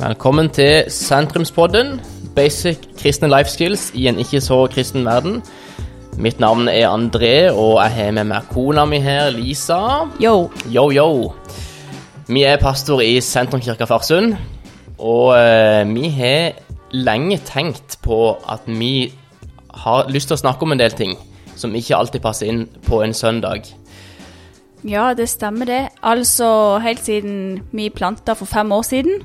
Velkommen til Sentrumspodden. Basic kristne life skills i en ikke så kristen verden. Mitt navn er André, og jeg har med meg kona mi her, Lisa. Yo. Yo, yo. Vi er pastor i Sentrumkirka Farsund, og eh, vi har lenge tenkt på at vi har lyst til å snakke om en del ting som ikke alltid passer inn på en søndag. Ja, det stemmer det. Altså, helt siden vi planta for fem år siden,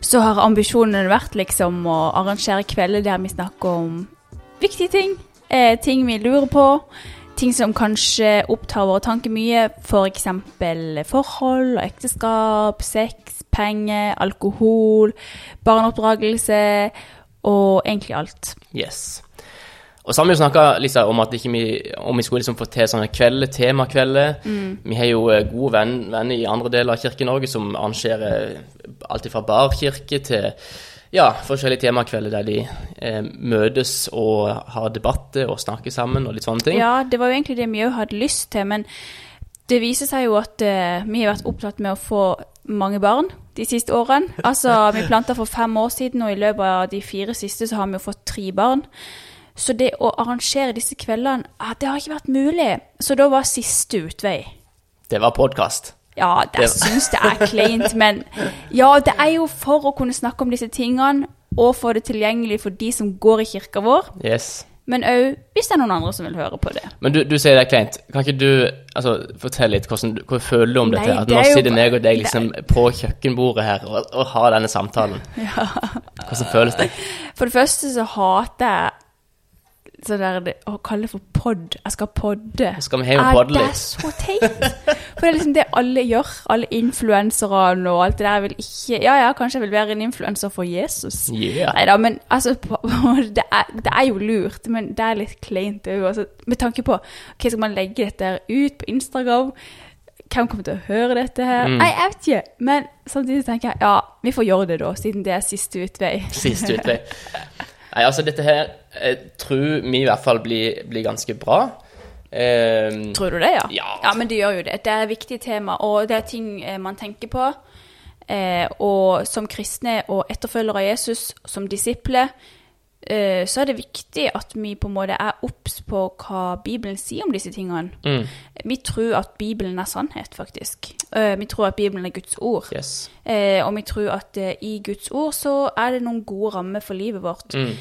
så har ambisjonen vært liksom å arrangere kvelder der vi snakker om viktige ting. Eh, ting vi lurer på. Ting som kanskje opptar våre tanker mye. F.eks. For forhold og ekteskap, sex, penger, alkohol, barneoppdragelse og egentlig alt. Yes. Og så har vi jo snakka liksom, om at ikke vi, om vi skulle liksom få til sånne kvelder, temakvelder. Mm. Vi har jo eh, gode venn, venner i andre deler av Kirke-Norge som arrangerer alt fra barkirke til ja, forskjellige temakvelder der de eh, møtes og har debatter og snakker sammen og litt sånne ting. Ja, det var jo egentlig det vi òg hadde lyst til, men det viser seg jo at eh, vi har vært opptatt med å få mange barn de siste årene. Altså, vi planta for fem år siden, og i løpet av de fire siste så har vi jo fått tre barn. Så det å arrangere disse kveldene, ah, det har ikke vært mulig. Så da var siste utvei. Det var podkast. Ja, det, det syns jeg er kleint, men ja, det er jo for å kunne snakke om disse tingene og få det tilgjengelig for de som går i kirka vår. Yes. Men òg hvis det er noen andre som vil høre på det. Men du, du sier det er kleint. Kan ikke du altså, fortelle litt hvordan, hva føler du om Nei, dette? At det nå sitter meg og deg liksom det... på kjøkkenbordet her og, og har denne samtalen. Ja. Hvordan føles det? For det første så hater jeg så der, å kalle det for pod. Jeg skal podde. Skal vi hjem og podde litt? Det er så teit. For det er liksom det alle gjør. Alle influenserne og alt det der. Jeg vil ikke Ja ja, kanskje jeg vil være en influenser for Jesus. Yeah. Nei da, men altså det er, det er, jo lurt, men det er litt kleint òg. Altså, med tanke på OK, skal man legge dette ut på Instagram? Hvem kommer til å høre dette her? Mm. Nei, jeg vet ikke. Men samtidig tenker jeg ja, vi får gjøre det da, siden det er siste utvei. Siste utvei. Nei, altså dette her jeg tror vi i hvert fall blir, blir ganske bra. Um, tror du det, ja? ja? Ja, men det gjør jo det. Det er et viktig tema, og det er ting eh, man tenker på. Eh, og som kristne og etterfølgere av Jesus, som disipler, Eh, så er det viktig at vi på en måte er obs på hva Bibelen sier om disse tingene. Mm. Vi tror at Bibelen er sannhet, faktisk. Eh, vi tror at Bibelen er Guds ord. Yes. Eh, og vi tror at i Guds ord så er det noen gode rammer for livet vårt. Mm.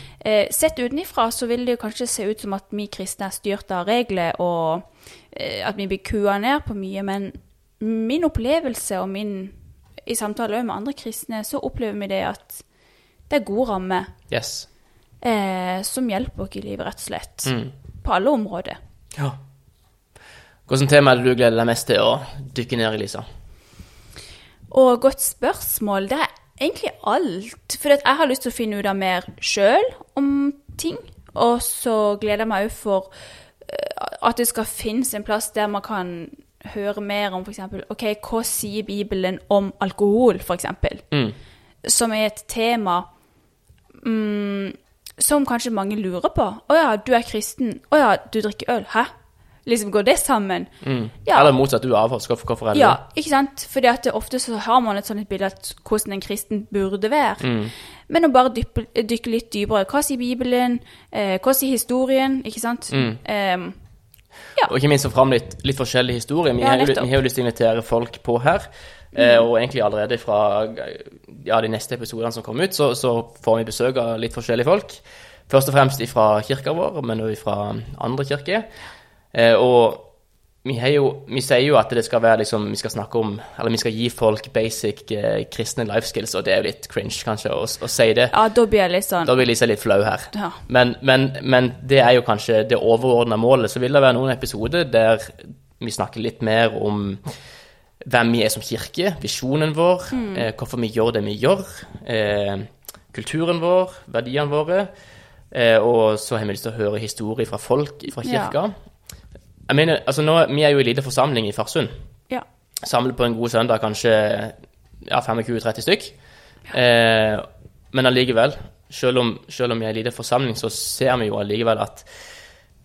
Sett utenifra så vil det kanskje se ut som at vi kristne er styrt av regler, og at vi blir kua ned på mye, men min opplevelse og min i samtale med andre kristne, så opplever vi det at det er gode rammer. Yes eh, som hjelper oss i livet, rett og slett. Mm. På alle områder. Ja. Hvilket tema er det du gleder deg mest til å dykke ned i, Lisa? Og godt spørsmål. Det er egentlig alt. For jeg har lyst til å finne ut av mer sjøl om ting. Og så gleder jeg meg òg for eh, at det skal finnes en plass der man kan høre mer om f.eks. OK, hva sier Bibelen om alkohol, f.eks.? Mm. Som er et tema mm, som kanskje mange lurer på. 'Å ja, du er kristen. Å ja, du drikker øl. Hæ?' Liksom Går det sammen? Mm. Ja. Eller motsatt, du er avholds. Hvorfor er det Ja, ikke sant? Fordi at ofte så har man et sånt bilde av hvordan en kristen burde være. Mm. Men å bare dyppe, dykke litt dypere. Hva sier Bibelen? Eh, hva sier historien? Ikke sant? Mm. Um, ja. Og ikke minst få fram litt, litt forskjellig historie. Vi, ja, har vi, har jo lyst til å invitere folk på her. Eh, mm. og egentlig allerede fra ja, de neste episodene som kommer ut, så, så, får vi besøk av litt forskjellige folk. Først og fremst fra kirka vår, men også fra andre kirker. Eh, og vi, jo, vi, sier jo at det skal være liksom, vi skal snakke om Eller vi skal gi folk basic eh, kristne life skills, og det er jo litt cringe, kanskje, å, å si det. Ja, da blir jeg litt sånn Da blir Lisa litt flau her. Ja. Men, men, men, det er jo kanskje det overordna målet. Så vil det være noen episoder der vi snakker litt mer om hvem vi er som kirke, visjonen vår, mm. eh, hvorfor vi gjør det vi gjør, eh, kulturen vår, verdiene våre. Eh, og så har vi lyst til å høre historier fra folk fra kirka. Ja. Jeg mener, altså nå, Vi er jo i liten forsamling i Farsund. Ja. Samlet på en god søndag kanskje ja, 25-30 stykk. Eh, men allikevel, selv om, selv om vi er i liten forsamling, så ser vi jo allikevel at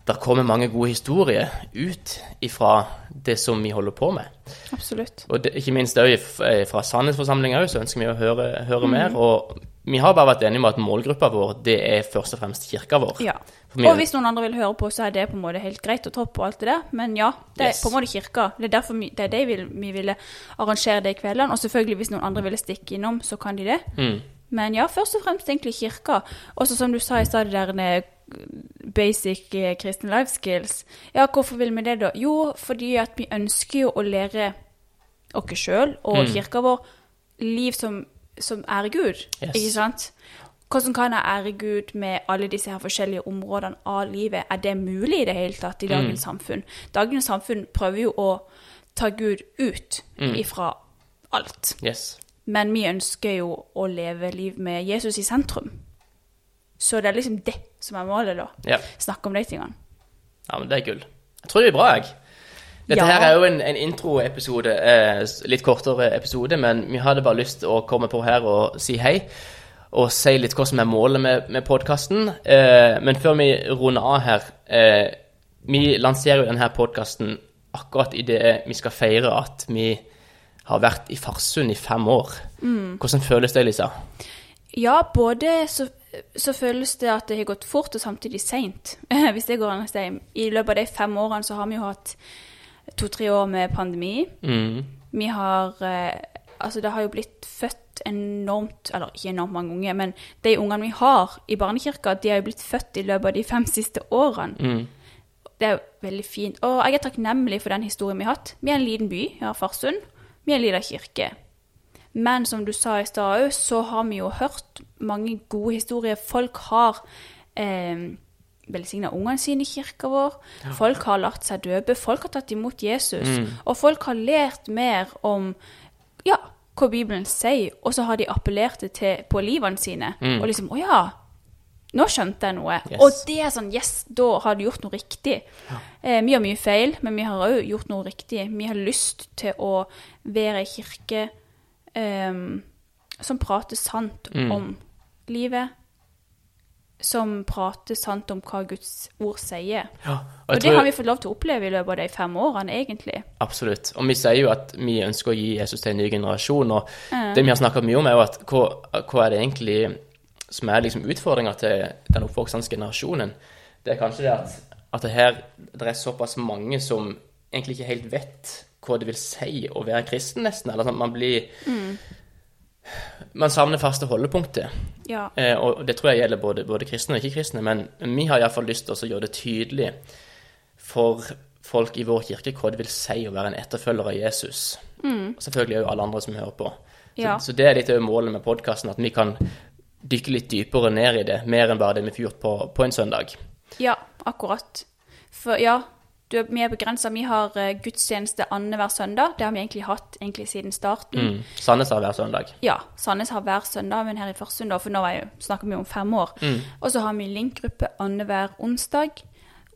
det kommer mange gode historier ut ifra det som vi holder på med. Absolutt. Og det, ikke minst òg fra Sannhetsforsamlinga så ønsker vi å høre, høre mm. mer. Og vi har bare vært enige om at målgruppa vår det er først og fremst kirka vår. Ja. Og hvis noen andre vil høre på, så er det på en måte helt greit og topp og alt det der. Men ja, det er yes. på en måte kirka. Det er derfor vi, det er det vi, vi ville arrangere det i kveldene. Og selvfølgelig, hvis noen andre ville stikke innom, så kan de det. Mm. Men ja, først og fremst egentlig kirka. Også som du sa i stad, der eh, basic eh, kristen life skills. Ja, hvorfor vil vi det, da? Jo, fordi at vi ønsker jo å lære oss sjøl og mm. kirka vår liv som som ærer Gud. Yes. Ikke sant? Hvordan kan jeg ære Gud med alle disse her forskjellige områdene av livet? Er det mulig i det hele tatt i dagens mm. samfunn? Dagens samfunn prøver jo å ta Gud ut mm. ifra alt. Yes. Men vi ønsker jo å leve liv med Jesus i sentrum. Så det er liksom det som er målet, da. Ja. Snakke om de tingene. Ja, men det er gull. Jeg tror det blir bra, jeg. Dette ja. her er jo en, en introepisode, eh, litt kortere episode, men vi hadde bare lyst til å komme på her og si hei. Og si litt hva som er målet med, med podkasten. Eh, men før vi runder av her eh, Vi lanserer jo denne podkasten akkurat idet vi skal feire at vi har vært i Farsund i fem år. Mm. Hvordan føles det, Lisa? Ja, både så, så, føles det at det har gått fort, og samtidig seint. Hvis det går an å si. I løpet av de fem årene så har vi jo hatt to-tre år med pandemi. Mm. Vi har eh, Altså, det har jo blitt født enormt Eller ikke enormt mange unge, men de ungene vi har i barnekirka, de har jo blitt født i løpet av de fem siste årene. Mm. Det er jo veldig fint. Og jeg er takknemlig for den historien vi har hatt. Vi er en liten by, ja, Farsund. Vi er en liten kirke. Men som du sa i stad òg, så har vi jo hørt mange gode historier. Folk har eh, velsigna ungene sine i kirka vår. Folk har latt seg døpe. Folk har tatt imot Jesus. Mm. Og folk har lært mer om ja, hva Bibelen sier, og så har de appellert det til på livene sine. Mm. Og liksom Å ja, nå skjønte jeg noe. Yes. Og det er sånn Yes, da har du gjort noe riktig. Ja. Eh, vi har mye feil, men vi har òg gjort noe riktig. Vi har lyst til å være ei kirke eh, som prater sant mm. om livet som prater sant om hva Guds ord sier. Ja, og, og det har vi fått lov til å oppleve i løpet av de fem årene, egentlig. Absolutt. Og vi sier jo at vi ønsker å gi Jesus til en ny generasjon, og mm. det vi har snakket mye om, er jo at hva, hva er det egentlig som er liksom utfordringa til den oppvoksende generasjonen? Det er kanskje det at, at det her det er såpass mange som egentlig ikke helt vet hva det vil si å være kristen, nesten. Eller sånn at man blir mm man savner faste holdepunkter. Ja. Eh, og det tror jeg gjelder både, både kristne og ikke-kristne. Men vi har iallfall lyst til å gjøre det tydelig for folk i vår kirke hva det vil si å være en etterfølger av Jesus. Mm. Og selvfølgelig òg alle andre som hører på. Ja. Så, så, det er litt målet med podkasten, at vi kan dykke litt dypere ned i det. Mer enn bare det vi får gjort på, på en søndag. Ja, akkurat. For ja, du, er begrensa. Vi har uh, gudstjeneste annenhver søndag. Det har vi egentlig hatt egentlig siden starten. Mm. Sandnes har hver søndag? Ja, Sandnes har hver søndag, men her i Førsund, for nå jo, snakker vi om fem år. Mm. Og så har vi link-gruppe annenhver onsdag.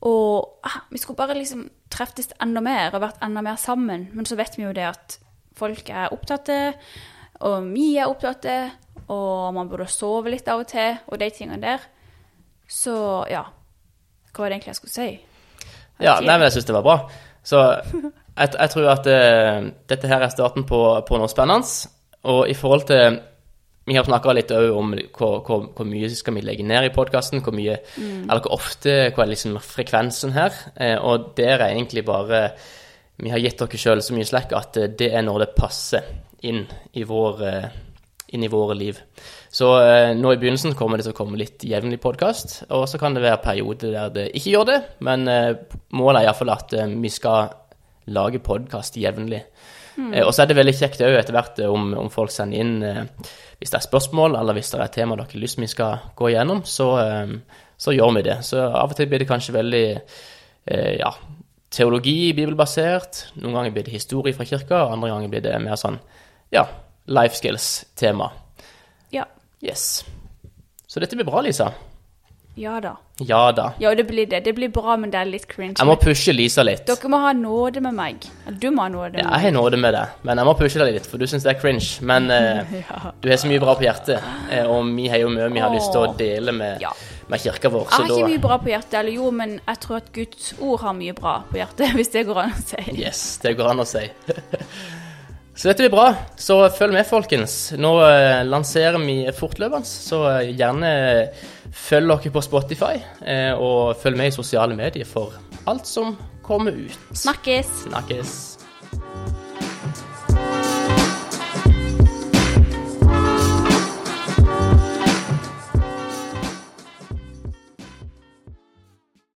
Og ah, vi skulle bare liksom treftes enda mer og vært enda mer sammen. Men så vet vi jo det at folk er opptatte, og vi er opptatte, og man burde sove litt av og til, og de tingene der. Så ja, hva var det egentlig jeg skulle si? Ja, nei, men jeg syns det var bra. Så jeg, jeg tror at uh, dette her er starten på, på, noe spennende. Og i forhold til Vi har snakka litt om hvor, hvor, hvor, mye skal vi legge ned i podkasten, hvor mye mm. Eller hvor ofte, hva er liksom frekvensen her? Uh, og der er egentlig bare Vi har gitt dere sjøl så mye slekk at uh, det er når det passer inn i vår inn i våre liv. Så eh, nå i begynnelsen kommer det til å komme litt jevnlig podkast, og så kan det være perioder der det ikke gjør det, men eh, målet er iallfall at eh, vi skal lage podkast jevnlig. Mm. og så er det veldig kjekt òg etter hvert eh, om, om, folk sender inn eh, hvis det er spørsmål, eller hvis det er et tema dere har lyst vi skal gå igjennom, så, eh, så, gjør vi det. Så av og til blir det kanskje veldig ja, teologi, bibelbasert. Noen ganger blir det historie fra kirka, andre ganger blir det mer sånn ja, life skills-tema. Ja. Yes. Så dette blir bra, Lisa. Ja da. Ja da. Ja, det blir det. Det blir bra, men det er litt cringe. Jeg må pushe Lisa litt. Dere må ha nåde med meg. Du må ha nåde med ja, jeg har nåde med deg, men jeg må pushe deg litt, for du syns det er cringe. Men eh, ja. du har så mye bra på hjertet, eh, og vi har jo mye vi har lyst til å dele med, ja. med kirka vår. Jeg har ikke mye bra på hjertet, eller jo, men jeg tror at Guds ord har mye bra på hjertet, hvis det går an å si. Yes, det går an å si. så dette blir bra. Så følg med, folkens. Nå eh, lanserer vi fortløpende, så eh, gjerne følg dere på Spotify, eh, og følg med i sosiale medier for alt som kommer ut. Snakkes. Snakkes.